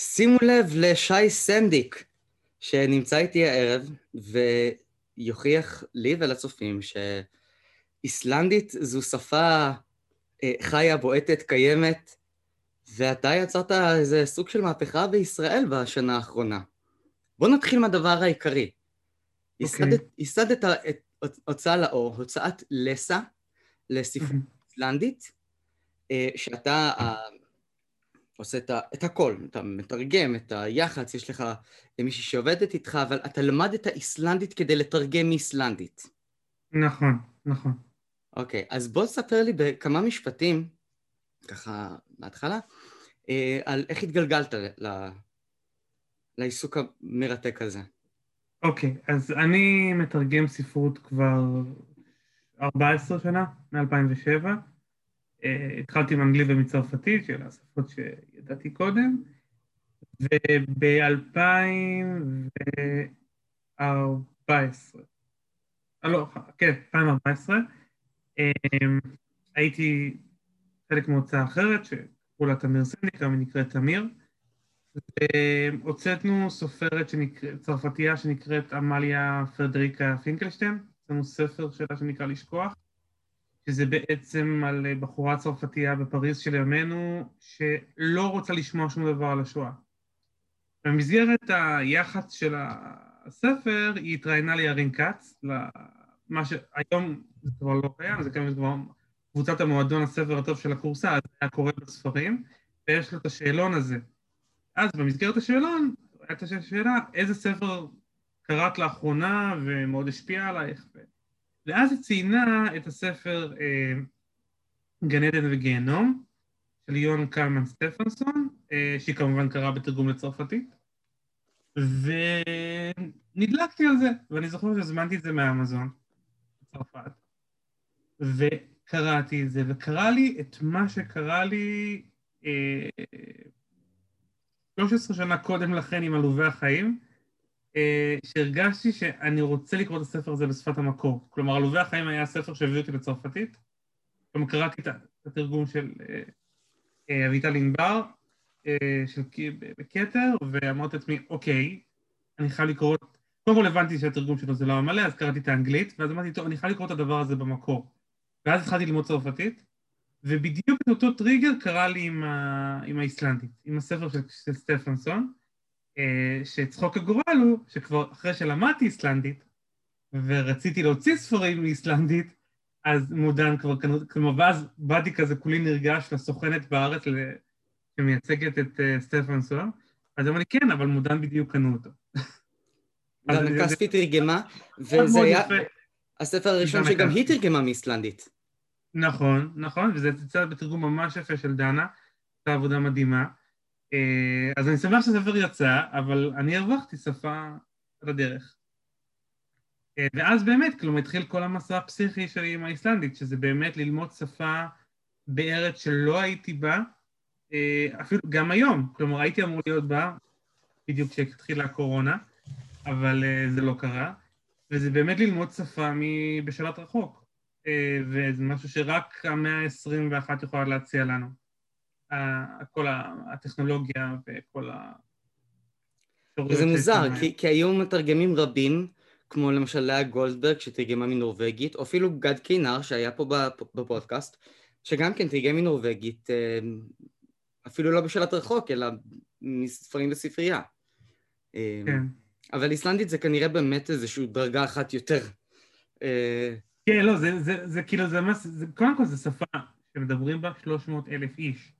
שימו לב לשי סנדיק, שנמצא איתי הערב, ויוכיח לי ולצופים שאיסלנדית זו שפה אה, חיה, בועטת, קיימת, ואתה יצרת איזה סוג של מהפכה בישראל בשנה האחרונה. בוא נתחיל מהדבר העיקרי. Okay. אוקיי. ייסדת את הוצאה לאור, הוצאת לסה, לספרות איסלנדית, אה, שאתה עושה את, ה, את הכל, אתה מתרגם את היח"צ, יש לך מישהי שעובדת איתך, אבל אתה למדת איסלנדית כדי לתרגם מאיסלנדית. נכון, נכון. אוקיי, אז בוא תספר לי בכמה משפטים, ככה מההתחלה, אה, על איך התגלגלת ל, לעיסוק המרתק הזה. אוקיי, אז אני מתרגם ספרות כבר 14 שנה, מ-2007. התחלתי עם אנגלית ומצרפתית, שאלה השפות שידעתי קודם, וב-2014, אה, לא, כן, 2014, אה, הייתי חלק מהוצאה אחרת, שקראו לה תמיר סנדיקה, ונקראת תמיר, והוצאתנו סופרת שנקראת, צרפתייה שנקראת עמליה פרדריקה פינקלשטיין, יש ספר שלה שנקרא לשכוח, שזה בעצם על בחורה צרפתייה בפריז של ימינו, שלא רוצה לשמוע שום דבר על השואה. במסגרת היח"צ של הספר, היא התראיינה לירין כץ, למה שהיום זה כבר לא קיים, זה כבר קבוצת המועדון הספר הטוב של הקורסה, אז היה קורא בספרים, ויש לו את השאלון הזה. אז במסגרת השאלון, הייתה שאלה, איזה ספר קראת לאחרונה ומאוד השפיע עלייך? ואז היא ציינה את הספר אה, גן עדן וגיהנום של יון קלמן סטפנסון, אה, שהיא כמובן קראה בתרגום לצרפתית, ונדלקתי על זה, ואני זוכר שהזמנתי את זה מאמזון, בצרפת, וקראתי את זה, וקרה לי את מה שקרה לי אה, 13 שנה קודם לכן עם עלובי החיים, שהרגשתי שאני רוצה לקרוא את הספר הזה בשפת המקור. כלומר, עלובי החיים היה הספר שהביא אותי לצרפתית. כלומר, קראתי את התרגום של אה, אה, אביטל ענבר, של בכתר, ואמרתי לעצמי, אוקיי, אני חייב לקרוא... קודם כל הבנתי שהתרגום שלו זה לא המלא, אז קראתי את האנגלית, ואז אמרתי, טוב, אני חייב לקרוא את הדבר הזה במקור. ואז התחלתי ללמוד צרפתית, ובדיוק את אותו טריגר קרה לי עם, ה... עם האיסלנדית, עם הספר של, של סטפנסון, אה, שצחוק הגורל הוא שכבר אחרי שלמדתי איסלנדית ורציתי להוציא ספרים מאיסלנדית, אז מודן כבר כלומר, ואז באתי כזה כולי נרגש לסוכנת בארץ שמייצגת את uh, סטפן סוהר, אז אמרתי כן, אבל מודן בדיוק קנו אותו. גם כספי תרגמה, וזה היה הספר הראשון שגם היא תרגמה מאיסלנדית. נכון, נכון, וזה יצא בתרגום ממש יפה של דנה, הייתה עבודה מדהימה. אה, אז אני שמח שהספר יצא, אבל אני הרווחתי שפה על הדרך. אה, ואז באמת, כלומר, התחיל כל המסע הפסיכי שלי עם האיסלנדית, שזה באמת ללמוד שפה בארץ שלא הייתי בה, אה, אפילו גם היום, כלומר, הייתי אמור להיות בה בדיוק כשהתחילה הקורונה, אבל זה לא קרה, וזה באמת ללמוד שפה בשלט רחוק, וזה משהו שרק המאה ה-21 יכולה להציע לנו. כל הטכנולוגיה וכל ה... וזה מוזר, כי, כי היו מתרגמים רבים, כמו למשל לאה גולדברג שתרגמה מנורבגית, או אפילו גד קינר שהיה פה בפודקאסט, שגם כן תרגם מנורבגית, אה, אפילו לא בשאלת רחוק, אלא מספרים בספרייה. אה, כן. אבל איסלנדית זה כנראה באמת איזושהי דרגה אחת יותר. אה, כן, לא, זה, זה, זה כאילו, זה, זה, קודם כל זו שפה שמדברים בה 300 אלף איש.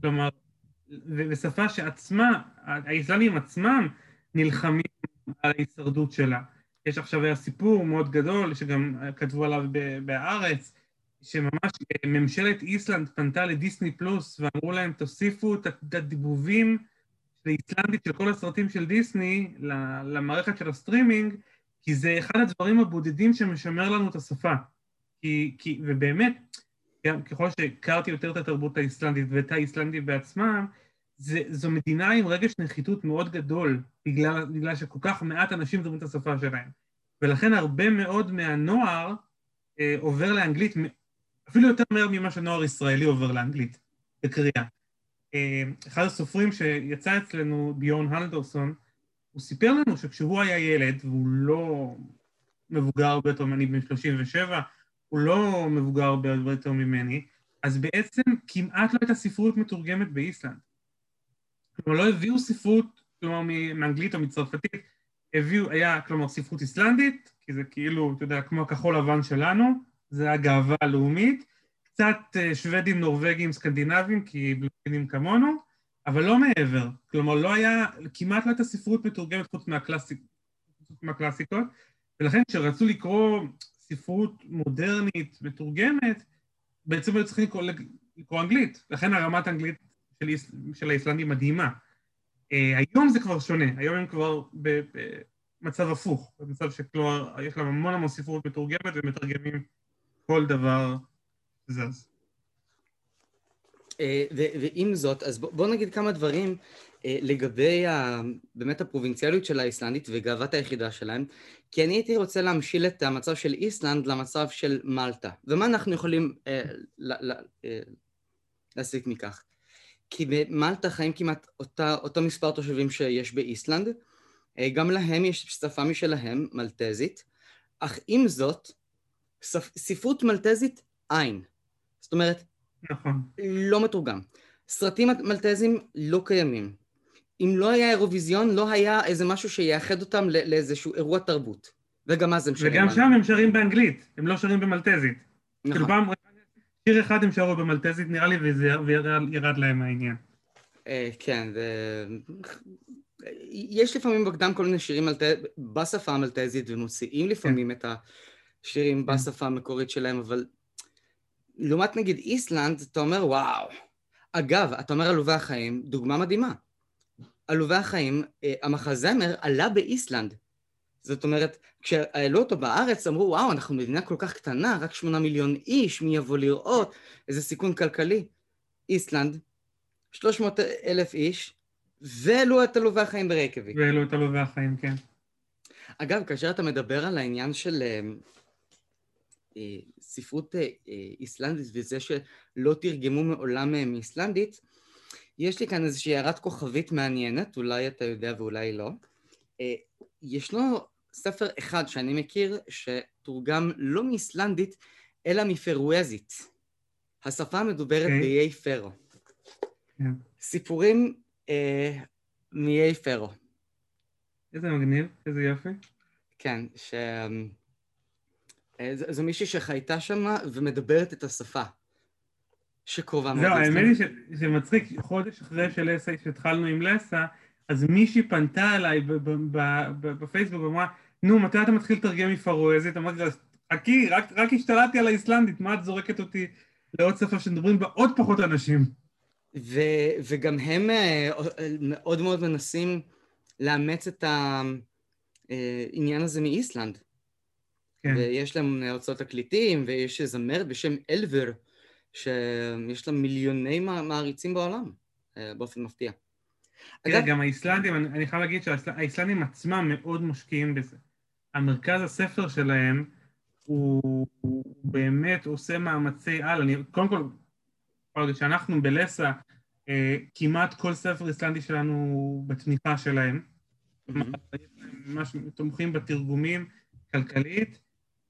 כלומר, ושפה שעצמה, האיסלאמים עצמם נלחמים על ההישרדות שלה. יש עכשיו היה סיפור מאוד גדול, שגם כתבו עליו בהארץ, שממש ממשלת איסלנד פנתה לדיסני פלוס ואמרו להם תוסיפו את הדיבובים של איסלנדית של כל הסרטים של דיסני למערכת של הסטרימינג, כי זה אחד הדברים הבודדים שמשמר לנו את השפה. כי, כי, ובאמת, ככל שהכרתי יותר את התרבות האיסלנדית ואת האיסלנדים בעצמם, זה, זו מדינה עם רגש נחיתות מאוד גדול, בגלל, בגלל שכל כך מעט אנשים מדברים את השפה שלהם. ולכן הרבה מאוד מהנוער אה, עובר לאנגלית, אפילו יותר מהר ממה שנוער ישראלי עובר לאנגלית, בקריאה. אחד הסופרים שיצא אצלנו, ביון הלדורסון, הוא סיפר לנו שכשהוא היה ילד, והוא לא מבוגר הרבה יותר ממני בן 37, הוא לא מבוגר הרבה יותר ממני, אז בעצם כמעט לא הייתה ספרות מתורגמת באיסלנד. כלומר, לא הביאו ספרות, כלומר, מאנגלית או מצרפתית, הביאו, היה, כלומר, ספרות איסלנדית, כי זה כאילו, אתה יודע, כמו הכחול לבן שלנו, זה הגאווה הלאומית, קצת אה, שוודים, נורבגים, סקנדינבים, כי בלוגינים כמונו, אבל לא מעבר. כלומר, לא היה, כמעט לא הייתה ספרות מתורגמת חוץ מהקלאסיק, מהקלאסיקות, ולכן כשרצו לקרוא ספרות מודרנית מתורגמת, בעצם היו צריכים לקרוא, לקרוא אנגלית, לכן הרמת האנגלית של, של האיסלנדים מדהימה. Uh, היום זה כבר שונה, היום הם כבר במצב הפוך, במצב שכלומר יש להם המון המון ספרות מתורגמת ומתרגמים כל דבר זז. אה, ועם זאת, אז בוא נגיד כמה דברים אה, לגבי באמת הפרובינציאליות של האיסלנדית וגאוות היחידה שלהם, כי אני הייתי רוצה להמשיל את המצב של איסלנד למצב של מלטה, ומה אנחנו יכולים אה, להסיק מכך? כי במלטה חיים כמעט אותה, אותו מספר תושבים שיש באיסלנד, גם להם יש שפה משלהם, מלטזית, אך עם זאת, ספרות מלטזית אין. זאת אומרת, נכון. לא מתורגם. סרטים מלטזים לא קיימים. אם לא היה אירוויזיון, לא היה איזה משהו שיאחד אותם לאיזשהו אירוע תרבות. וגם אז הם שרים. וגם שם הם שרים באנגלית, הם לא שרים במלטזית. נכון. כאילו פעם, שיר אחד הם שרו במלטזית נראה לי, וזה ירד להם העניין. אה, כן, ו... יש לפעמים בקדם כל מיני שירים בשפה המלטזית, ומוציאים לפעמים כן. את השירים כן. בשפה המקורית שלהם, אבל לעומת נגיד איסלנד, אתה אומר וואו. אגב, אתה אומר עלובי החיים, דוגמה מדהימה. עלובי החיים, אה, המחזמר עלה באיסלנד. זאת אומרת, כשהעלו אותו בארץ, אמרו, וואו, אנחנו מדינה כל כך קטנה, רק שמונה מיליון איש, מי יבוא לראות, איזה סיכון כלכלי. איסלנד, 300 אלף איש, והעלו את עלובי החיים ברייקביק. והעלו את עלובי החיים, כן. אגב, כאשר אתה מדבר על העניין של אה, אה, ספרות אה, איסלנדית וזה שלא תרגמו מעולם מאיסלנדית, יש לי כאן איזושהי הערת כוכבית מעניינת, אולי אתה יודע ואולי לא. ישנו ספר אחד שאני מכיר שתורגם לא מאיסלנדית, אלא מפרואזית. השפה המדוברת okay. אוקיי. באיי פרו. Yeah. כן. סיפורים אה, מאיי פרו. איזה מגניב, איזה יופי. כן, ש... אה, זו מישהי שחייתה שם ומדברת את השפה. שקרובה מאוד. זהו, האמת היא שזה מצחיק, חודש אחרי של לסה, שהתחלנו עם לסה, אז מישהי פנתה אליי בפייסבוק ואמרה, נו, מתי אתה מתחיל לתרגם מפרואזית? אמרתי לה, חכי, רק, רק השתלטתי על האיסלנדית, מה את זורקת אותי לעוד שפה שמדברים בה עוד פחות אנשים? ו- וגם הם אה, מאוד מאוד מנסים לאמץ את העניין הזה מאיסלנד. כן. ויש להם הוצאות תקליטים, ויש זמרת בשם אלבר, שיש לה מיליוני מעריצים בעולם, אה, באופן מפתיע. כן, אגב... גם האיסלנדים, אני, אני חייב להגיד שהאיסלנדים עצמם מאוד משקיעים בזה. המרכז הספר שלהם הוא, הוא באמת עושה מאמצי על. אני, קודם כל, שאנחנו בלסה, אה, כמעט כל ספר איסלנדי שלנו בתמיכה שלהם. Mm-hmm. ממש תומכים בתרגומים כלכלית,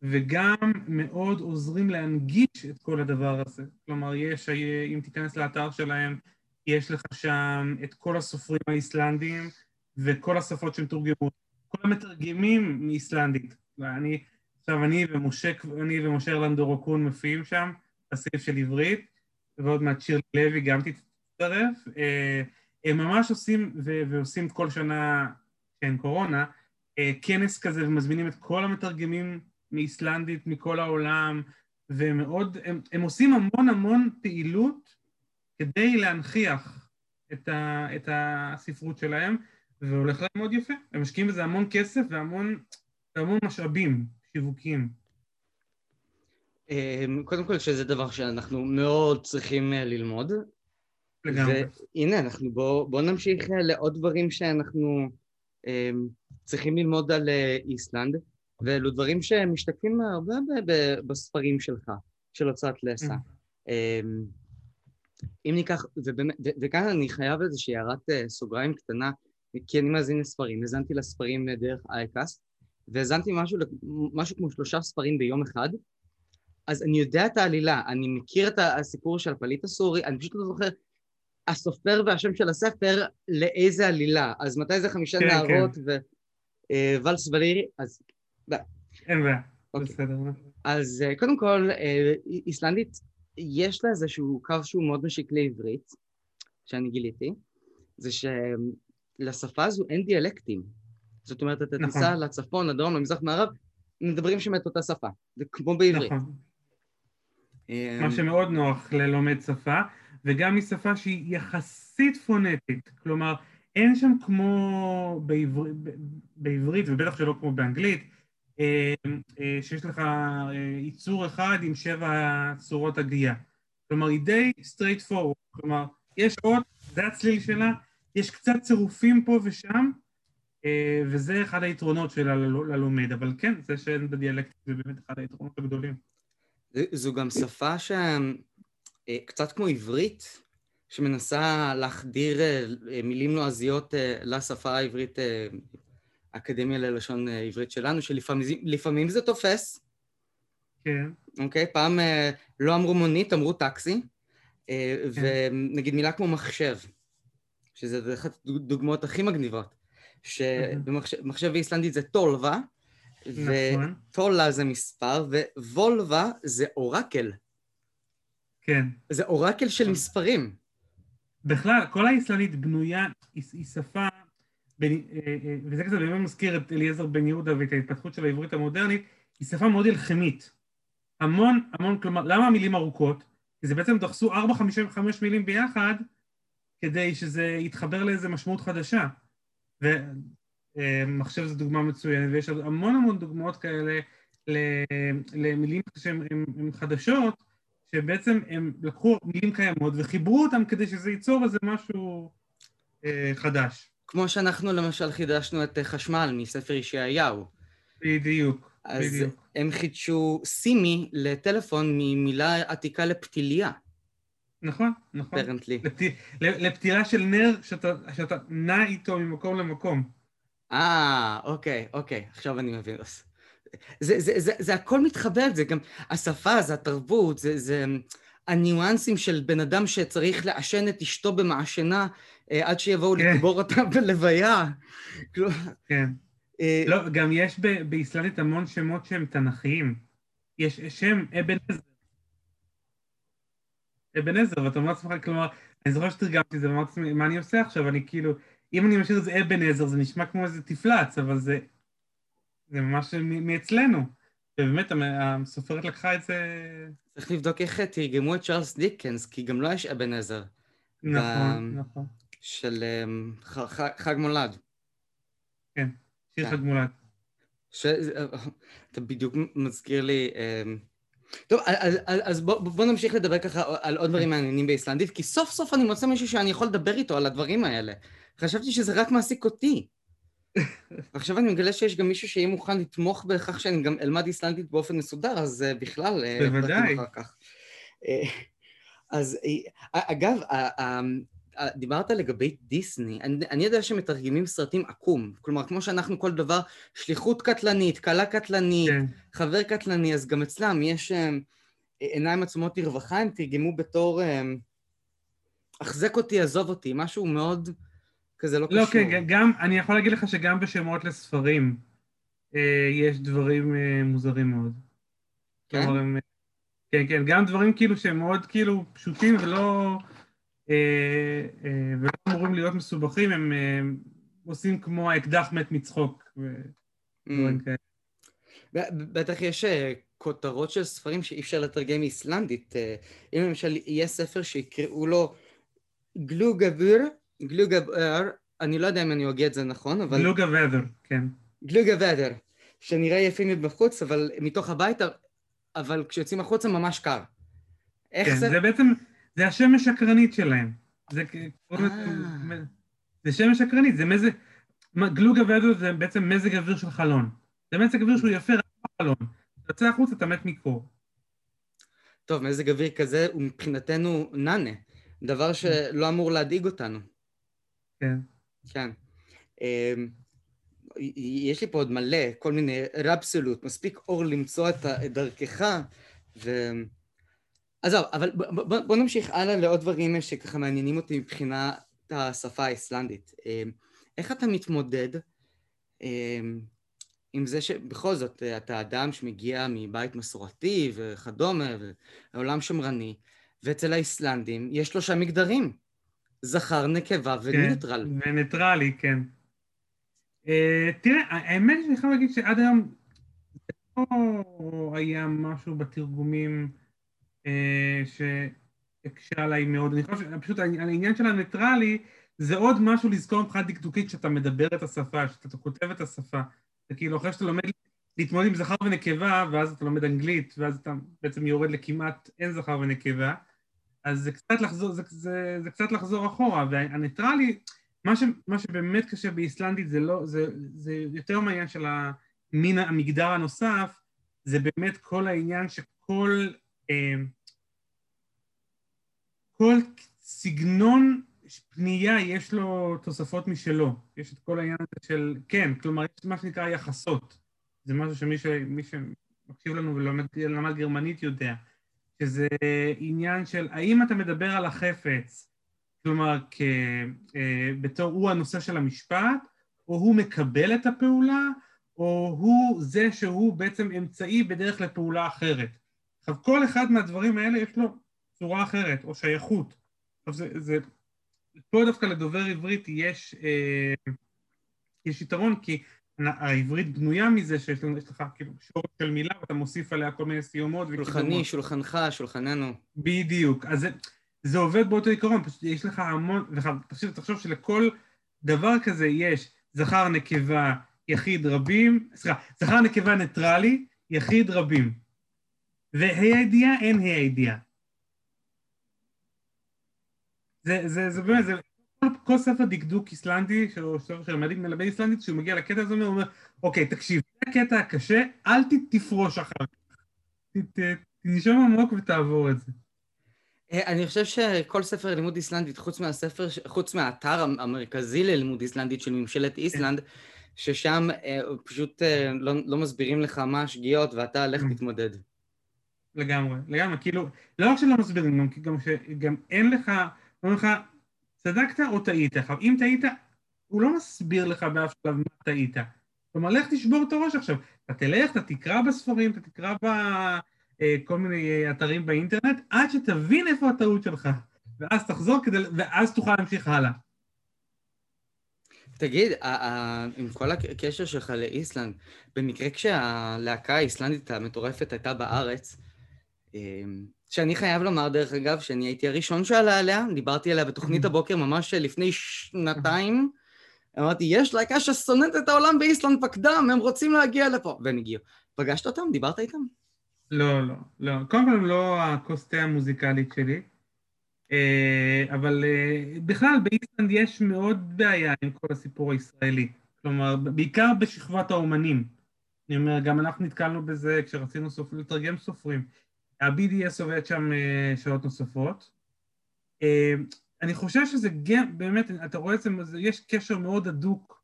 וגם מאוד עוזרים להנגיש את כל הדבר הזה. כלומר, יש, אם תיכנס לאתר שלהם, יש לך שם את כל הסופרים האיסלנדים וכל השפות שהם תורגמו. כל המתרגמים מאיסלנדית. אני, עכשיו אני ומשה, אני ומשה ארלנדו רוקון מופיעים שם, בסעיף של עברית, ועוד מעט שיר לוי גם תצטרף. אה, הם ממש עושים, ועושים כל שנה, כן, קורונה, אה, כנס כזה ומזמינים את כל המתרגמים מאיסלנדית, מכל העולם, והם מאוד, הם, הם עושים המון המון פעילות כדי להנכיח את, ה, את הספרות שלהם, והולך להם מאוד יפה. הם משקיעים בזה המון כסף והמון, והמון משאבים שיווקיים. אמ, קודם כל שזה דבר שאנחנו מאוד צריכים אה, ללמוד. לגמרי. והנה, אנחנו בואו בוא נמשיך אה, לעוד דברים שאנחנו אמ, צריכים ללמוד על אה, איסלנד. ואלו דברים שמשתקפים הרבה בספרים שלך, של הוצאת לסה. Mm. אמ, אם ניקח, ובאמת, וכאן אני חייב איזושהי הערת אה, סוגריים קטנה, כי אני מאזין לספרים, האזנתי לספרים דרך אייקאסט, והאזנתי משהו, משהו כמו שלושה ספרים ביום אחד, אז אני יודע את העלילה, אני מכיר את הסיפור של הפליט הסורי, אני פשוט לא זוכר הסופר והשם של הספר לאיזה עלילה. אז מתי זה חמישה כן, נערות כן. אה, ולירי? אז... אין בעיה, אוקיי. בסדר. אז אה, קודם כל, אה, איסלנדית, יש לה איזשהו קו שהוא מאוד משיק לעברית, שאני גיליתי, זה שלשפה הזו אין דיאלקטים. זאת אומרת, אתה נכון. תיסע לצפון, לדרום, למזרח, מערב, מדברים שם את אותה שפה. זה כמו בעברית. נכון. מה שמאוד נוח ללומד שפה, וגם היא שפה שהיא יחסית פונטית. כלומר, אין שם כמו בעבר... בעברית, ובטח שלא כמו באנגלית, אה, אה, שיש לך אה, ייצור אחד עם שבע צורות הגייה. כלומר, היא די straight forward. כלומר, יש עוד, זה הצליל שלה, יש קצת צירופים פה ושם, וזה אחד היתרונות שלה ללומד, אבל כן, זה שאין בדיאלקט זה באמת אחד היתרונות הגדולים. זו גם שפה שקצת כמו עברית, שמנסה להחדיר מילים לועזיות לשפה העברית האקדמיה ללשון אה, עברית שלנו, שלפעמים זה תופס. כן. אוקיי? פעם אה, לא אמרו מונית, אמרו טקסי. אה, כן. ונגיד מילה כמו מחשב, שזה אחת הדוגמאות הכי מגניבות, שבמחשב באיסלנדית זה טולבה, נכון. וטולה זה מספר, ווולבה זה אורקל. כן. זה אורקל של מספרים. בכלל, כל האיסלנית בנויה, היא, שפה וזה קצת באמת מזכיר את אליעזר בן יהודה ואת ההתפתחות של העברית המודרנית, היא שפה מאוד אלחמית. המון, המון, כלומר, למה המילים ארוכות? כי זה בעצם דחסו 4-5 מילים ביחד כדי שזה יתחבר לאיזה משמעות חדשה. ומחשב אה, זו דוגמה מצוינת, ויש המון המון דוגמאות כאלה למילים שהן חדשות, שבעצם הם לקחו מילים קיימות וחיברו אותן כדי שזה ייצור איזה משהו חדש. כמו שאנחנו למשל חידשנו את חשמל מספר ישעיהו. בדיוק, אז בדיוק. הם חידשו סימי לטלפון ממילה עתיקה לפתיליה. נכון, נכון. אפרנטלי. לפתירה של נר שאתה, שאתה נע איתו ממקום למקום. אה, אוקיי, אוקיי, עכשיו אני מבין. זה, זה, זה, זה הכל מתחבר, זה גם השפה, זה התרבות, זה, זה הניואנסים של בן אדם שצריך לעשן את אשתו במעשנה אה, עד שיבואו כן. לקבור אותה בלוויה. כן. אה, לא, גם יש באיסלנית המון שמות שהם תנכיים. יש שם אבן עזר. אבן עזר, ואתה אומר לעצמך, כלומר, אני זוכר שתרגמתי את זה ואמרתי לעצמי, מה אני עושה עכשיו? אני כאילו, אם אני משאיר את זה אבן עזר, זה נשמע כמו איזה תפלץ, אבל זה, זה ממש מאצלנו. ובאמת, הסופרת לקחה את זה... צריך לבדוק איך תרגמו את צ'ארלס דיקנס, כי גם לו לא יש אבן עזר. נכון, נכון. של אמ, חג מולד. כן, שיר כן. חג מולד. ש... אתה בדיוק מזכיר לי... אמ, טוב, אז, אז בוא, בוא נמשיך לדבר ככה על עוד דברים מעניינים באיסלנדית, כי סוף סוף אני מוצא מישהו שאני יכול לדבר איתו על הדברים האלה. חשבתי שזה רק מעסיק אותי. עכשיו אני מגלה שיש גם מישהו שיהיה מוכן לתמוך בכך שאני גם אלמד איסלנדית באופן מסודר, אז uh, בכלל... אה, בוודאי. Uh, אז אגב, דיברת לגבי דיסני, אני, אני יודע שמתרגמים סרטים עקום, כלומר כמו שאנחנו כל דבר, שליחות קטלנית, כלה קטלנית, כן. חבר קטלני, אז גם אצלם יש um, עיניים עצומות לרווחה, הם תרגמו בתור החזק אותי, עזוב אותי, משהו מאוד כזה לא, לא קשור. לא, כן, גם, אני יכול להגיד לך שגם בשמות לספרים אה, יש דברים אה, מוזרים מאוד. כן? כלומר, הם, כן, כן, גם דברים כאילו שהם מאוד כאילו פשוטים ולא... אה, אה, ולא אמורים להיות מסובכים, הם אה, עושים כמו האקדח מת מצחוק mm. בטח יש כותרות של ספרים שאי אפשר לתרגם מאיסלנדית. אם למשל יהיה ספר שיקראו לו גלוגבר, גלוגבר, אני לא יודע אם אני הוגה את זה נכון, אבל... גלוגה כן. גלוגה שנראה יפים מבחוץ, אבל מתוך הבית, אבל כשיוצאים החוצה ממש קר. איך כן, זה... זה בעצם... זה השמש הקרנית שלהם. זה, אה. זה שמש הקרנית, זה מזג... גלוג אוויר זה בעצם מזג אוויר של חלון. זה מזג אוויר שהוא יפה רק בחלון. אתה יוצא החוצה, אתה מת מקור. טוב, מזג אוויר כזה הוא מבחינתנו נאנה. דבר שלא אמור להדאיג אותנו. כן. כן. אמ, יש לי פה עוד מלא, כל מיני רבסולוט, מספיק אור למצוא את דרכך, ו... עזוב, אבל בוא, בוא נמשיך הלאה לעוד דברים שככה מעניינים אותי מבחינת השפה האיסלנדית. אמ, איך אתה מתמודד אמ, עם זה שבכל זאת אתה אדם שמגיע מבית מסורתי וכדומה, ועולם שמרני, ואצל האיסלנדים יש שלושה מגדרים, זכר, נקבה וניטרל. כן, וניטרלי, כן. Uh, תראה, האמת שאני חייב להגיד שעד היום לא היה משהו בתרגומים שהקשה עליי מאוד. אני חושב שפשוט העניין של הניטרלי זה עוד משהו לזכור מבחינת דקדוקית שאתה מדבר את השפה, שאתה כותב את השפה. זה כאילו אחרי שאתה לומד להתמודד עם זכר ונקבה, ואז אתה לומד אנגלית, ואז אתה בעצם יורד לכמעט אין זכר ונקבה, אז זה קצת לחזור, זה, זה, זה קצת לחזור אחורה, והניטרלי, מה, ש, מה שבאמת קשה באיסלנדית זה לא, זה, זה יותר מהעניין של המין המגדר הנוסף, זה באמת כל העניין שכל אה, כל סגנון פנייה יש לו תוספות משלו, יש את כל העניין הזה של, כן, כלומר יש מה שנקרא יחסות, זה משהו שמי ש, שמקשיב לנו ולמד גרמנית יודע, שזה עניין של האם אתה מדבר על החפץ, כלומר כ, אה, בתור הוא הנושא של המשפט, או הוא מקבל את הפעולה, או הוא זה שהוא בעצם אמצעי בדרך לפעולה אחרת. עכשיו כל אחד מהדברים האלה יש לו צורה אחרת, או שייכות. עכשיו זה, זה פה דווקא לדובר עברית יש, אה, יש יתרון כי העברית בנויה מזה שיש לנו, יש לך כאילו שורש של מילה ואתה מוסיף עליה כל מיני סיומות. שולחני, שולחנך, שולחננו. בדיוק, אז זה, זה עובד באותו עיקרון, פשוט יש לך המון, תחשוב, תחשוב שלכל דבר כזה יש זכר, נקבה, יחיד, רבים, סליחה, זכר, נקבה, ניטרלי, יחיד, רבים. וה' הידיעה אין ה' הידיעה. זה, זה, זה באמת, זה, כל, כל ספר דקדוק איסלנדי, או ספר של מדיק מלמד איסלנדית, כשהוא מגיע לקטע הזה, הוא אומר, אוקיי, תקשיב, זה הקטע הקשה, אל תפרוש אחר כך. תנשום עמוק ותעבור את זה. אה, אני חושב שכל ספר לימוד איסלנדית, חוץ מהספר, חוץ מהאתר המרכזי ללימוד איסלנדית של ממשלת. איסלנד, ששם אה, פשוט אה, לא, לא מסבירים לך מה השגיאות ואתה הלך mm. תתמודד. לגמרי, לגמרי, כאילו, לא רק שלא מסבירים, גם, גם, גם אין לך, אומרים לך, צדקת או טעית? עכשיו, אם טעית, הוא לא מסביר לך באף שלב מה טעית. כלומר, לך תשבור את הראש עכשיו. אתה תלך, אתה תקרא בספרים, אתה תקרא בכל אה, מיני אתרים באינטרנט, עד שתבין איפה הטעות שלך. ואז תחזור כדי, ואז תוכל להמשיך הלאה. תגיד, עם כל הקשר שלך לאיסלנד, במקרה כשהלהקה האיסלנדית המטורפת הייתה בארץ, שאני חייב לומר, דרך אגב, שאני הייתי הראשון שעלה עליה, דיברתי עליה בתוכנית הבוקר ממש לפני שנתיים. אמרתי, יש להקה ששונאת את העולם באיסלנד פקדם, הם רוצים להגיע לפה. והם הגיעו. פגשת אותם? דיברת איתם? לא, לא, לא. קודם כל הם לא הכוס המוזיקלית שלי, אה, אבל אה, בכלל באיסלנד יש מאוד בעיה עם כל הסיפור הישראלי. כלומר, בעיקר בשכבת האומנים. אני אומר, גם אנחנו נתקלנו בזה כשרצינו סופ... לתרגם סופרים. ה-BDS עובד שם אה, שעות נוספות. אה, אני חושב שזה גם, באמת, אתה רואה את זה, יש קשר מאוד הדוק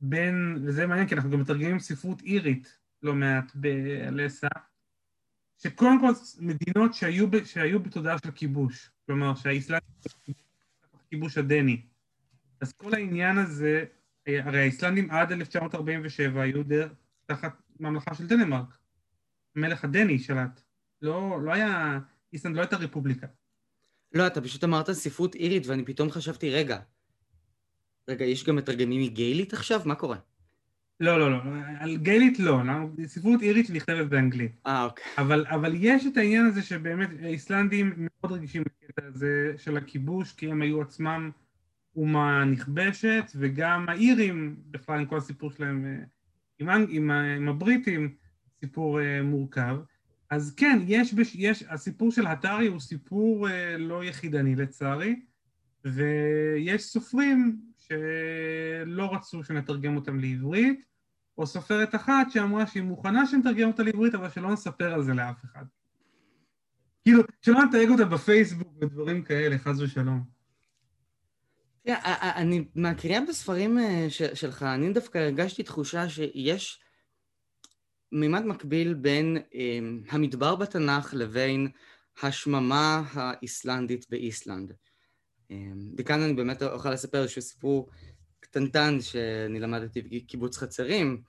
בין, וזה מעניין כי אנחנו גם מתרגמים ספרות אירית לא מעט באלסה, שקודם כל מדינות שהיו, שהיו בתודעה של כיבוש, כלומר שהאסלאם כיבוש הדני. אז כל העניין הזה, אה, הרי האיסלנדים עד 1947 היו דרך תחת ממלכה של דנמרק. המלך הדני שלט. לא, לא היה, איסלנד לא הייתה רפובליקה. לא, אתה פשוט אמרת ספרות אירית, ואני פתאום חשבתי, רגע, רגע, יש גם מתרגמים מגיילית עכשיו? מה קורה? לא, לא, לא, על גיילית לא, ספרות אירית שנכתבת באנגלית. אה, אוקיי. אבל, אבל יש את העניין הזה שבאמת האיסלנדים מאוד רגישים לקטע הזה של הכיבוש, כי הם היו עצמם אומה נכבשת, וגם האירים, בכלל עם כל הסיפור שלהם אה, עם, עם, עם הבריטים, סיפור uh, מורכב. אז כן, יש. יש, הסיפור של הטארי הוא סיפור אה, לא יחידני לצערי, ויש סופרים שלא רצו שנתרגם אותם לעברית, או סופרת אחת שאמרה שהיא מוכנה שנתרגם אותה לעברית, אבל שלא נספר על זה לאף אחד. כאילו, שלא נתייג אותה בפייסבוק ודברים כאלה, חס ושלום. אני, מהקריאה בספרים אה, שלך, אני דווקא הרגשתי תחושה שיש מימד מקביל בין um, המדבר בתנ"ך לבין השממה האיסלנדית באיסלנד. Um, וכאן אני באמת אוכל לספר איזשהו סיפור קטנטן שאני למדתי בקיבוץ חצרים,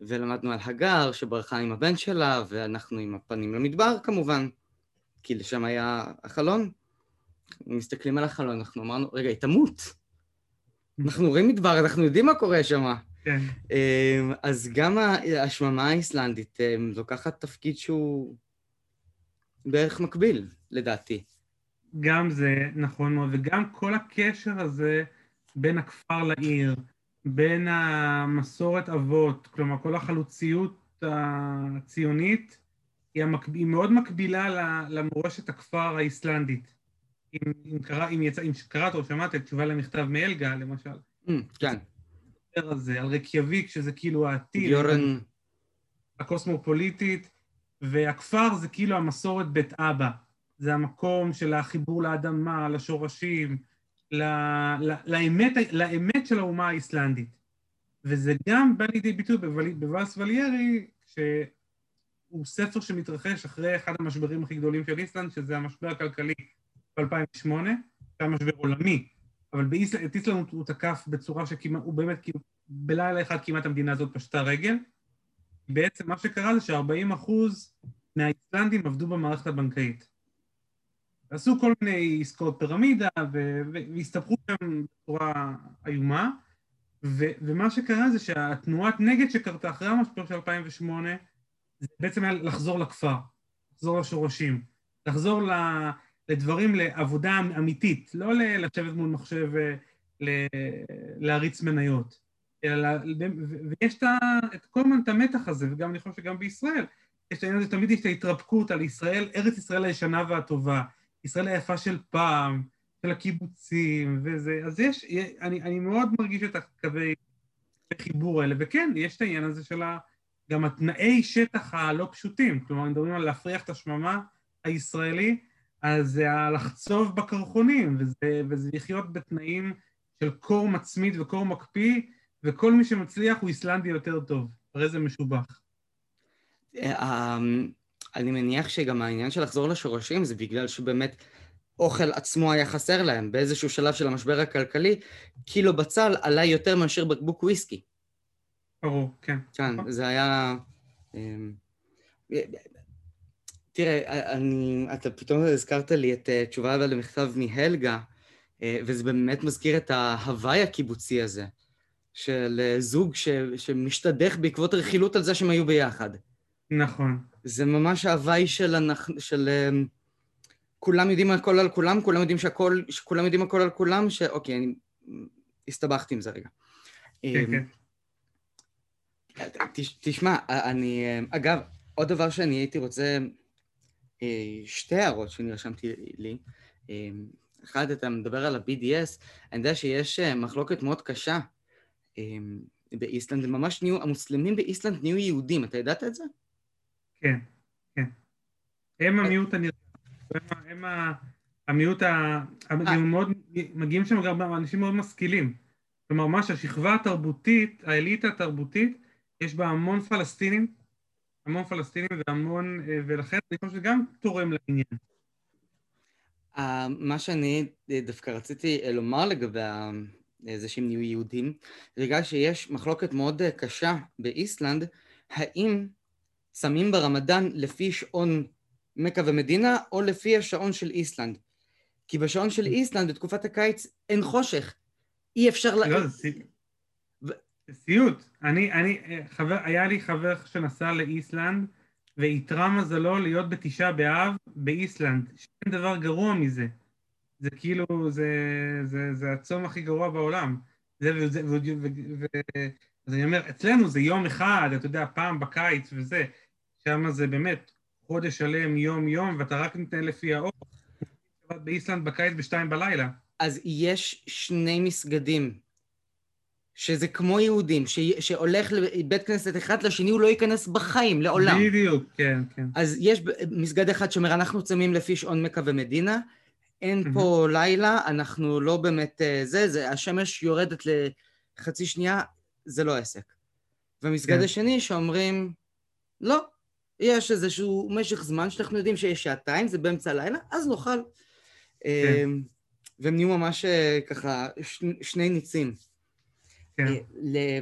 ולמדנו על הגר שברחה עם הבן שלה, ואנחנו עם הפנים למדבר כמובן, כי לשם היה החלון. מסתכלים על החלון, אנחנו אמרנו, רגע, היא תמות. אנחנו רואים מדבר, אנחנו יודעים מה קורה שם. כן. אמ, אז גם השממה האיסלנדית אמ, לוקחת תפקיד שהוא בערך מקביל, לדעתי. גם זה נכון מאוד, וגם כל הקשר הזה בין הכפר לעיר, בין המסורת אבות, כלומר כל החלוציות הציונית, היא, המקב... היא מאוד מקבילה למורשת הכפר האיסלנדית. אם, אם, קרא, אם, יצא, אם קראת או שמעת את תשובה למכתב מאלגה, למשל. Mm, כן. הזה, על רקיאביק, שזה כאילו העתיד. יורן. הקוסמופוליטית, והכפר זה כאילו המסורת בית אבא. זה המקום של החיבור לאדמה, לשורשים, ל, ל, לאמת, לאמת של האומה האיסלנדית. וזה גם בא לידי ביטוי בוואס וליירי, שהוא ספר שמתרחש אחרי אחד המשברים הכי גדולים של איסלנד, שזה המשבר הכלכלי ב-2008, שהיה משבר עולמי, אבל באיסלנד, את איסלנד הוא תקף בצורה שכמעט, הוא באמת כאילו, בלילה אחד כמעט המדינה הזאת פשטה רגל. בעצם מה שקרה זה ש-40 אחוז מהאיסלנדים עבדו במערכת הבנקאית. עשו כל מיני עסקאות פירמידה והסתבכו שם בצורה איומה, ו- ומה שקרה זה שהתנועת נגד שקרתה אחרי המשבר של 2008 זה בעצם היה לחזור לכפר, לחזור לשורשים, לחזור ל- לדברים, לעבודה אמיתית, לא לשבת מול מחשב ולהריץ מניות, אלא, ויש את כל הזמן את המתח הזה, וגם אני חושב שגם בישראל, יש את העניין הזה, תמיד יש את ההתרפקות על ישראל, ארץ ישראל הישנה והטובה, ישראל היפה של פעם, של הקיבוצים וזה, אז יש, אני, אני מאוד מרגיש את הקווי החיבור האלה, וכן, יש את העניין הזה של גם התנאי שטח הלא פשוטים, כלומר, מדברים על להפריח את השממה הישראלי, אז זה לחצוב בקרחונים, וזה, וזה לחיות בתנאים של קור מצמיד וקור מקפיא, וכל מי שמצליח הוא איסלנדי יותר טוב, הרי זה משובח. אה, אמ, אני מניח שגם העניין של לחזור לשורשים זה בגלל שבאמת אוכל עצמו היה חסר להם. באיזשהו שלב של המשבר הכלכלי, קילו בצל עלה יותר מאשר בקבוק וויסקי. ברור, כן. כן, זה היה... אמ, תראה, אני, אתה פתאום הזכרת לי את אה, תשובה למכתב מהלגה, אה, וזה באמת מזכיר את ההוואי הקיבוצי הזה, של אה, זוג ש, שמשתדך בעקבות רכילות על זה שהם היו ביחד. נכון. זה ממש ההוואי של. של אמ, כולם יודעים הכל על כולם, כולם יודעים שהכל, שכולם יודעים הכל על כולם, שאוקיי, אני הסתבכתי עם זה רגע. כן, אמ, כן. תשמע, אני, אמ, אגב, עוד דבר שאני הייתי רוצה, אה, שתי הערות שאני רשמתי לי. אחד, אתה מדבר על ה-BDS, אני יודע שיש אה, מחלוקת מאוד קשה באיסלנד, ממש נהיו, המוסלמים באיסלנד נהיו יהודים, אתה ידעת את זה? כן, כן. הם המיעוט הנראה, הם המיעוט ה... הם מאוד, מגיעים שם גם אנשים מאוד משכילים. כלומר, מה שהשכבה התרבותית, האליטה התרבותית, יש בה המון פלסטינים, המון פלסטינים והמון, ולכן אני חושב שזה גם תורם לעניין. מה שאני דווקא רציתי לומר לגבי זה שהם נהיו יהודים, בגלל שיש מחלוקת מאוד קשה באיסלנד, האם צמים ברמדאן לפי שעון מכה ומדינה, או לפי השעון של איסלנד. כי בשעון של איסלנד, בתקופת הקיץ, אין חושך. אי אפשר. לא, זה סיוט. אני, אני, חבר, היה לי חבר שנסע לאיסלנד, ואיתרע מזלו להיות בתשעה באב באיסלנד. שאין דבר גרוע מזה. זה כאילו, זה, זה, זה הצום הכי גרוע בעולם. זה, וזה, ו, ו, ו, אז אני אומר, אצלנו זה יום אחד, אתה יודע, פעם בקיץ וזה. שם זה באמת חודש שלם, יום-יום, ואתה רק נותן לפי האור. באיסלנד בקיץ בשתיים בלילה. אז יש שני מסגדים שזה כמו יהודים, ש... שהולך לבית כנסת אחד לשני, הוא לא ייכנס בחיים, לעולם. בדיוק, כן, כן. אז יש מסגד אחד שאומר, אנחנו צמים לפי שעון מכה ומדינה, אין mm-hmm. פה לילה, אנחנו לא באמת אה, זה, זה, השמש יורדת לחצי שנייה, זה לא עסק. ומסגד כן. השני שאומרים, לא, יש איזשהו משך זמן שאנחנו יודעים שיש שעתיים, זה באמצע הלילה, אז נאכל. כן. אמ, והם נהיו ממש אה, ככה שני ניצים. כן. אה,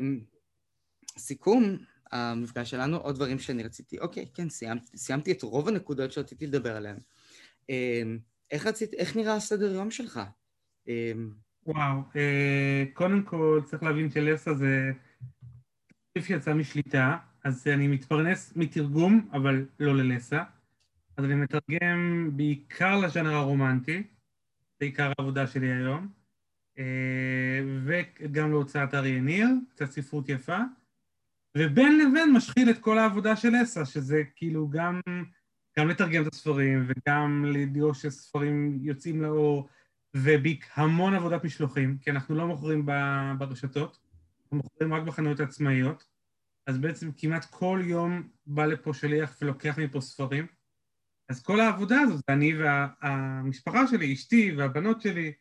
לסיכום המפגש שלנו, עוד דברים שאני רציתי, אוקיי, כן, סיימתי, סיימתי את רוב הנקודות שרציתי לדבר עליהן. אמ, איך רצית, איך נראה הסדר יום שלך? אמ, וואו, אה, קודם כל צריך להבין שלסה זה תקציב שיצא משליטה, אז אני מתפרנס מתרגום, אבל לא ללסה. אז אני מתרגם בעיקר לז'אנר הרומנטי, זה עיקר העבודה שלי היום, אה, וגם להוצאת אריה ניר, קצת ספרות יפה, ובין לבין משחיל את כל העבודה של לסה, שזה כאילו גם, גם לתרגם את הספרים, וגם לדאוג שספרים יוצאים לאור, והמון עבודת משלוחים, כי אנחנו לא מוכרים ברשתות, אנחנו מוכרים רק בחנויות העצמאיות. אז בעצם כמעט כל יום בא לפה שליח ולוקח מפה ספרים. אז כל העבודה הזאת, אני והמשפחה וה, שלי, אשתי והבנות שלי,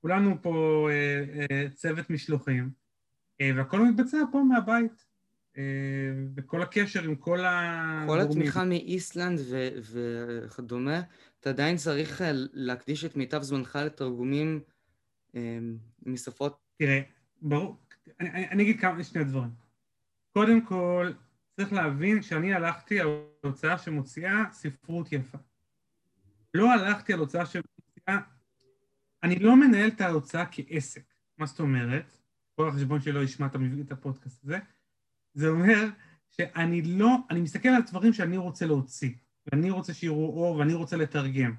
כולנו פה אה, אה, צוות משלוחים, אה, והכל מתבצע פה מהבית. אה, וכל הקשר עם כל ה... כל התמיכה מאיסלנד ו- וכדומה, אתה עדיין צריך אה, להקדיש את מיטב זמנך לתרגומים אה, משפות... תראה, ברור, אני, אני אגיד כמה, שני דברים. קודם כל, צריך להבין שאני הלכתי על הוצאה שמוציאה ספרות יפה. לא הלכתי על הוצאה שמוציאה... אני לא מנהל את ההוצאה כעסק. מה זאת אומרת? כל החשבון שלא ישמע את הפודקאסט הזה. זה אומר שאני לא... אני מסתכל על דברים שאני רוצה להוציא, ואני רוצה שיראו אור, ואני רוצה לתרגם.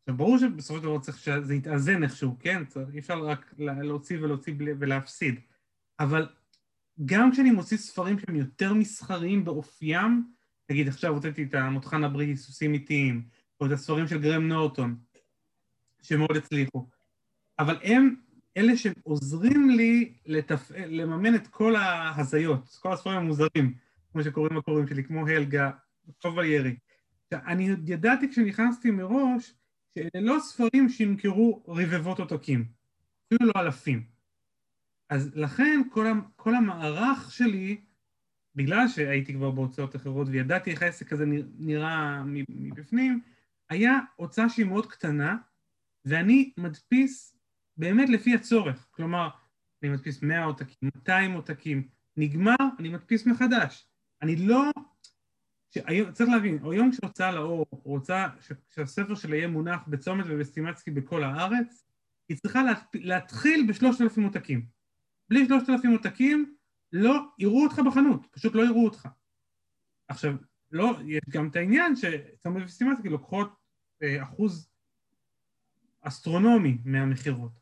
עכשיו, ברור שבסופו של דבר צריך שזה יתאזן איכשהו, כן? אי אפשר רק להוציא ולהוציא ולהפסיד. אבל גם כשאני מוציא ספרים שהם יותר מסחריים באופיים, נגיד עכשיו הוצאתי את המותחן הבריטי סוסים איטיים, או את הספרים של גרם נורטון, שמאוד הצליחו, אבל הם אלה שעוזרים לי לתפ... לממן את כל ההזיות, כל הספרים המוזרים, כמו שקוראים בקוראים שלי, כמו הלגה, כובע ירי. אני ידעתי כשנכנסתי מראש שאלה לא ספרים שימכרו רבבות עותקים, אפילו לא אלפים. אז לכן כל, כל המערך שלי, בגלל שהייתי כבר בהוצאות אחרות וידעתי איך העסק הזה נראה מבפנים, היה הוצאה שהיא מאוד קטנה, ואני מדפיס באמת לפי הצורך. כלומר, אני מדפיס 100 עותקים, 200 עותקים, נגמר, אני מדפיס מחדש. אני לא... שהיום, צריך להבין, היום כשהוצאה לאור רוצה שהספר שלה יהיה מונח בצומת ובסטימצקי בכל הארץ, היא צריכה להתחיל בשלושת אלפים עותקים. בלי שלושת אלפים עותקים, לא יראו אותך בחנות, פשוט לא יראו אותך. עכשיו, לא, יש גם את העניין שצמוד וסיסטמטיקה לוקחות אה, אחוז אסטרונומי מהמכירות.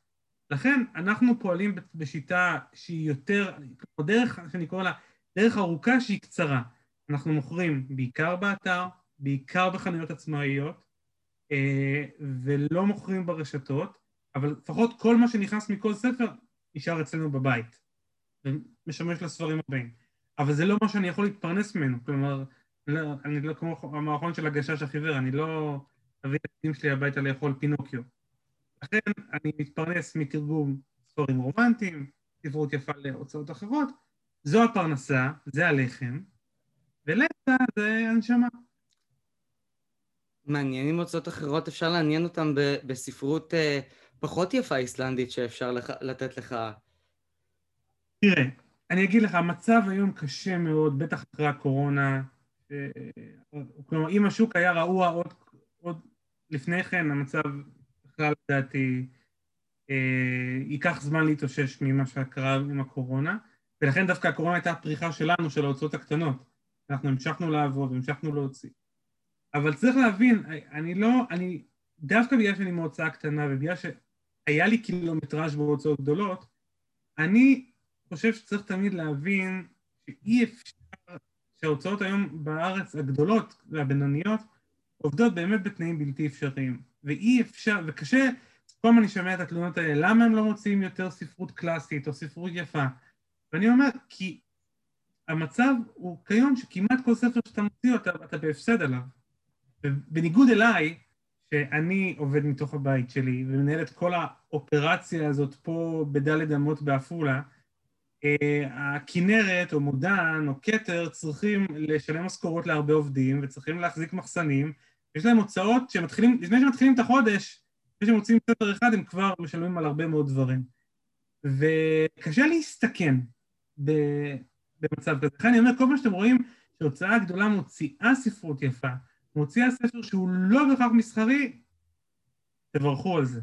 לכן אנחנו פועלים בשיטה שהיא יותר, דרך שאני קורא לה דרך ארוכה שהיא קצרה. אנחנו מוכרים בעיקר באתר, בעיקר בחנויות עצמאיות, אה, ולא מוכרים ברשתות, אבל לפחות כל מה שנכנס מכל ספר נשאר אצלנו בבית, ומשמש לספרים הבאים. אבל זה לא מה שאני יכול להתפרנס ממנו, כלומר, לא, אני לא כמו המערכון של הגשש החיוור, אני לא אביא את הילדים שלי הביתה לאכול פינוקיו. לכן אני מתפרנס מתרגום ספרים רומנטיים, ספרות יפה להוצאות אחרות, זו הפרנסה, זה הלחם, ולצה זה הנשמה. מעניין אם הוצאות אחרות, אפשר לעניין אותם בספרות אה, פחות יפה איסלנדית שאפשר לך, לתת לך? תראה, אני אגיד לך, המצב היום קשה מאוד, בטח אחרי הקורונה. כלומר, אם השוק היה רעוע עוד, עוד לפני כן, המצב בכלל לדעתי אה, ייקח זמן להתאושש ממה שקרה עם הקורונה, ולכן דווקא הקורונה הייתה הפריחה שלנו, של ההוצאות הקטנות. אנחנו המשכנו לעבוד, המשכנו להוציא. אבל צריך להבין, אני לא, אני, דווקא בגלל שאני מהוצאה קטנה ובגלל ש... היה לי קילומטראז' בהוצאות גדולות, אני חושב שצריך תמיד להבין שאי אפשר, שההוצאות היום בארץ הגדולות והבינוניות עובדות באמת בתנאים בלתי אפשריים, ואי אפשר, וקשה, כל הזמן אני שומע את התלונות האלה, למה הם לא מוציאים יותר ספרות קלאסית או ספרות יפה? ואני אומר, כי המצב הוא כיום שכמעט כל ספר שאתה מוציא אתה, אתה בהפסד עליו. ובניגוד אליי, שאני עובד מתוך הבית שלי ומנהל את כל האופרציה הזאת פה בדלת אמות בעפולה, אה, הכנרת או מודן או כתר צריכים לשלם משכורות להרבה עובדים וצריכים להחזיק מחסנים, יש להם הוצאות שמתחילים, לפני שמתחילים את החודש, לפני שהם מוצאים ספר אחד הם כבר משלמים על הרבה מאוד דברים. וקשה להסתכן במצב כזה. לכן אני אומר, כל מה שאתם רואים שהוצאה גדולה מוציאה ספרות יפה, מוציאה ספר שהוא לא בהכרח מסחרי, תברכו על זה.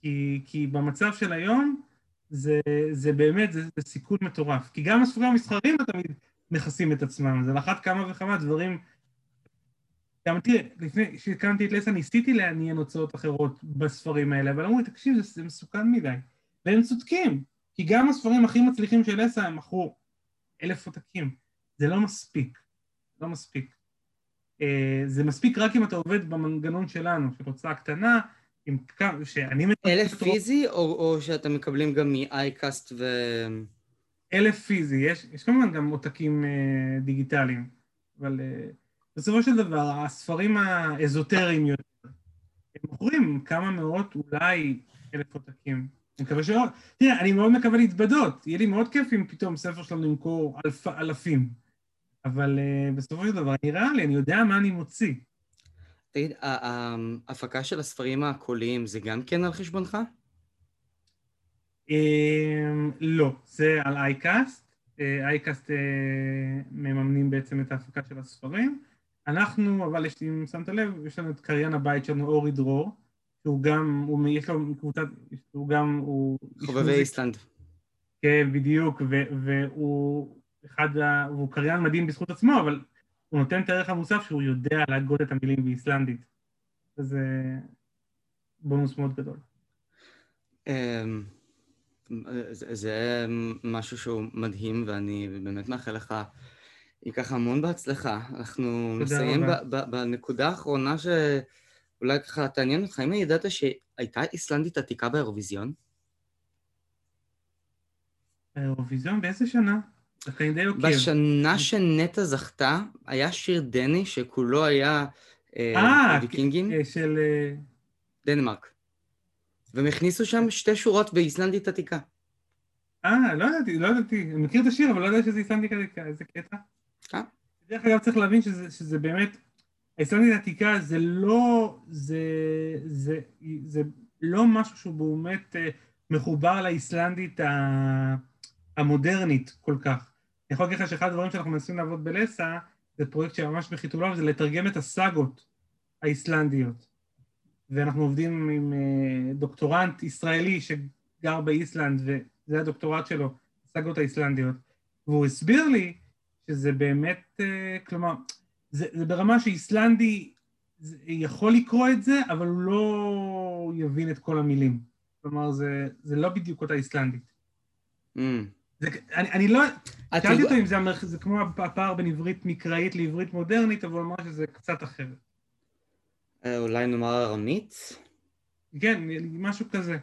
כי, כי במצב של היום, זה, זה באמת, זה, זה סיכון מטורף. כי גם הספרים המסחריים לא תמיד מכסים את עצמם, זה לאחת כמה וכמה דברים... גם תראה, לפני שהקמתי את לסה ניסיתי לעניין הוצאות אחרות בספרים האלה, אבל אמרו לי, תקשיב, זה, זה מסוכן מדי. והם צודקים, כי גם הספרים הכי מצליחים של לסה הם מכרו אלף עותקים. זה לא מספיק, לא מספיק. אה, זה מספיק רק אם אתה עובד במנגנון שלנו, של הוצאה קטנה, עם כמה, שאני... אלף פיזי, או, או שאתם מקבלים גם מ-iCast ו... אלף פיזי, יש, יש כמובן גם עותקים אה, דיגיטליים, אבל אה, בסופו של דבר, הספרים האזוטריים יותר, הם מוכרים כמה מאות, אולי אלף עותקים. אני מקווה שלא... תראה, אני מאוד מקווה להתבדות, יהיה לי מאוד כיף אם פתאום ספר שלנו ימכור אלפ, אלפים. אבל uh, בסופו של דבר, נראה לי, אני יודע מה אני מוציא. תגיד, ההפקה של הספרים הקוליים זה גם כן על חשבונך? Um, לא, זה על אייקאסט. אייקאסט uh, uh, מממנים בעצם את ההפקה של הספרים. אנחנו, אבל יש אם שמת לב, יש לנו את קריין הבית שלנו, אורי דרור, שהוא גם, הוא, יש לו קבוצת, הוא גם, הוא... חובבי איסלנד. כן, בדיוק, ו, והוא אחד, ה... הוא קריין מדהים בזכות עצמו, אבל הוא נותן את הערך המוסף שהוא יודע להגות את המילים באיסלנדית. זה בונוס מאוד גדול. אמ, זה משהו שהוא מדהים, ואני באמת מאחל לך ייקח המון בהצלחה. אנחנו נסיים בנקודה האחרונה שאולי ככה תעניין אותך. האם ידעת שהייתה איסלנדית עתיקה באירוויזיון? האירוויזיון? באיזה שנה? בשנה שנטע זכתה, היה שיר דני שכולו היה אה, אה ויקינגים. אה, של... אה, דנמרק. והם הכניסו שם שתי שורות באיסלנדית עתיקה. אה, לא ידעתי, לא ידעתי. אני מכיר את השיר, אבל לא ידעתי שזה איסלנדית עתיקה, איזה קטע. אה? דרך אגב, צריך להבין שזה, שזה באמת... האיסלנדית עתיקה זה לא... זה, זה, זה לא משהו שהוא באמת מחובר לאיסלנדית המודרנית כל כך. אני יכול להגיד לך שאחד הדברים שאנחנו מנסים לעבוד בלסה, זה פרויקט שממש בחיתוליו, זה לתרגם את הסאגות האיסלנדיות. ואנחנו עובדים עם אה, דוקטורנט ישראלי שגר באיסלנד, וזה הדוקטורט שלו, הסאגות האיסלנדיות. והוא הסביר לי שזה באמת, אה, כלומר, זה, זה ברמה שאיסלנדי יכול לקרוא את זה, אבל הוא לא יבין את כל המילים. כלומר, זה, זה לא בדיוק אותה איסלנדית. Mm. זה, אני, אני לא... שאלתי אותו אם זה, זה כמו הפער בין עברית מקראית לעברית מודרנית, אבל הוא אמר שזה קצת אחרת. אה, אולי נאמר ארמית? כן, משהו כזה.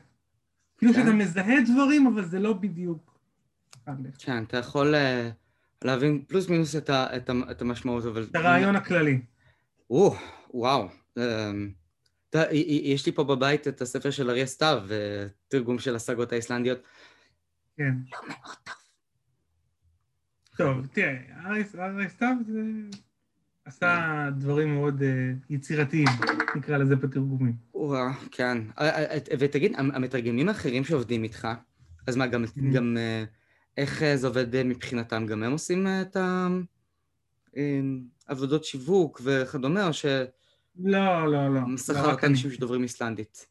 כאילו כן. שאתה מזהה דברים, אבל זה לא בדיוק... כן, אתה יכול אה, להבין פלוס מינוס את, ה, את, ה, את המשמעות, אבל... את הרעיון הכללי. או, וואו. אמ, יש לי פה בבית את הספר של אריה סתיו, תרגום של הסגות האיסלנדיות. כן. לא מאוד טוב. טוב, תראה, ארי סתיו זה... עשה דברים מאוד אה, יצירתיים, נקרא לזה בתרגומים. וואה, כן. אה, אה, ותגיד, המתרגמים האחרים שעובדים איתך, אז מה, גם. גם איך זה עובד מבחינתם? גם הם עושים את העבודות שיווק וכדומה, או ש... לא, לא, לא. מסחר לא רק אנשים שדוברים איסלנדית.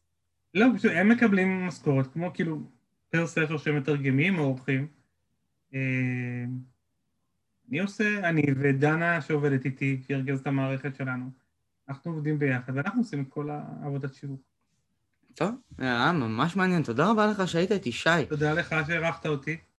לא, פשוט הם מקבלים משכורת, כמו כאילו פר ספר שהם מתרגמים או עורכים. אני עושה, אני ודנה שעובדת איתי, שארגז את המערכת שלנו, אנחנו עובדים ביחד ואנחנו עושים את כל העבודת שיווק. טוב, היה ממש מעניין. תודה רבה לך שהיית איתי, שי. תודה לך שאירחת אותי.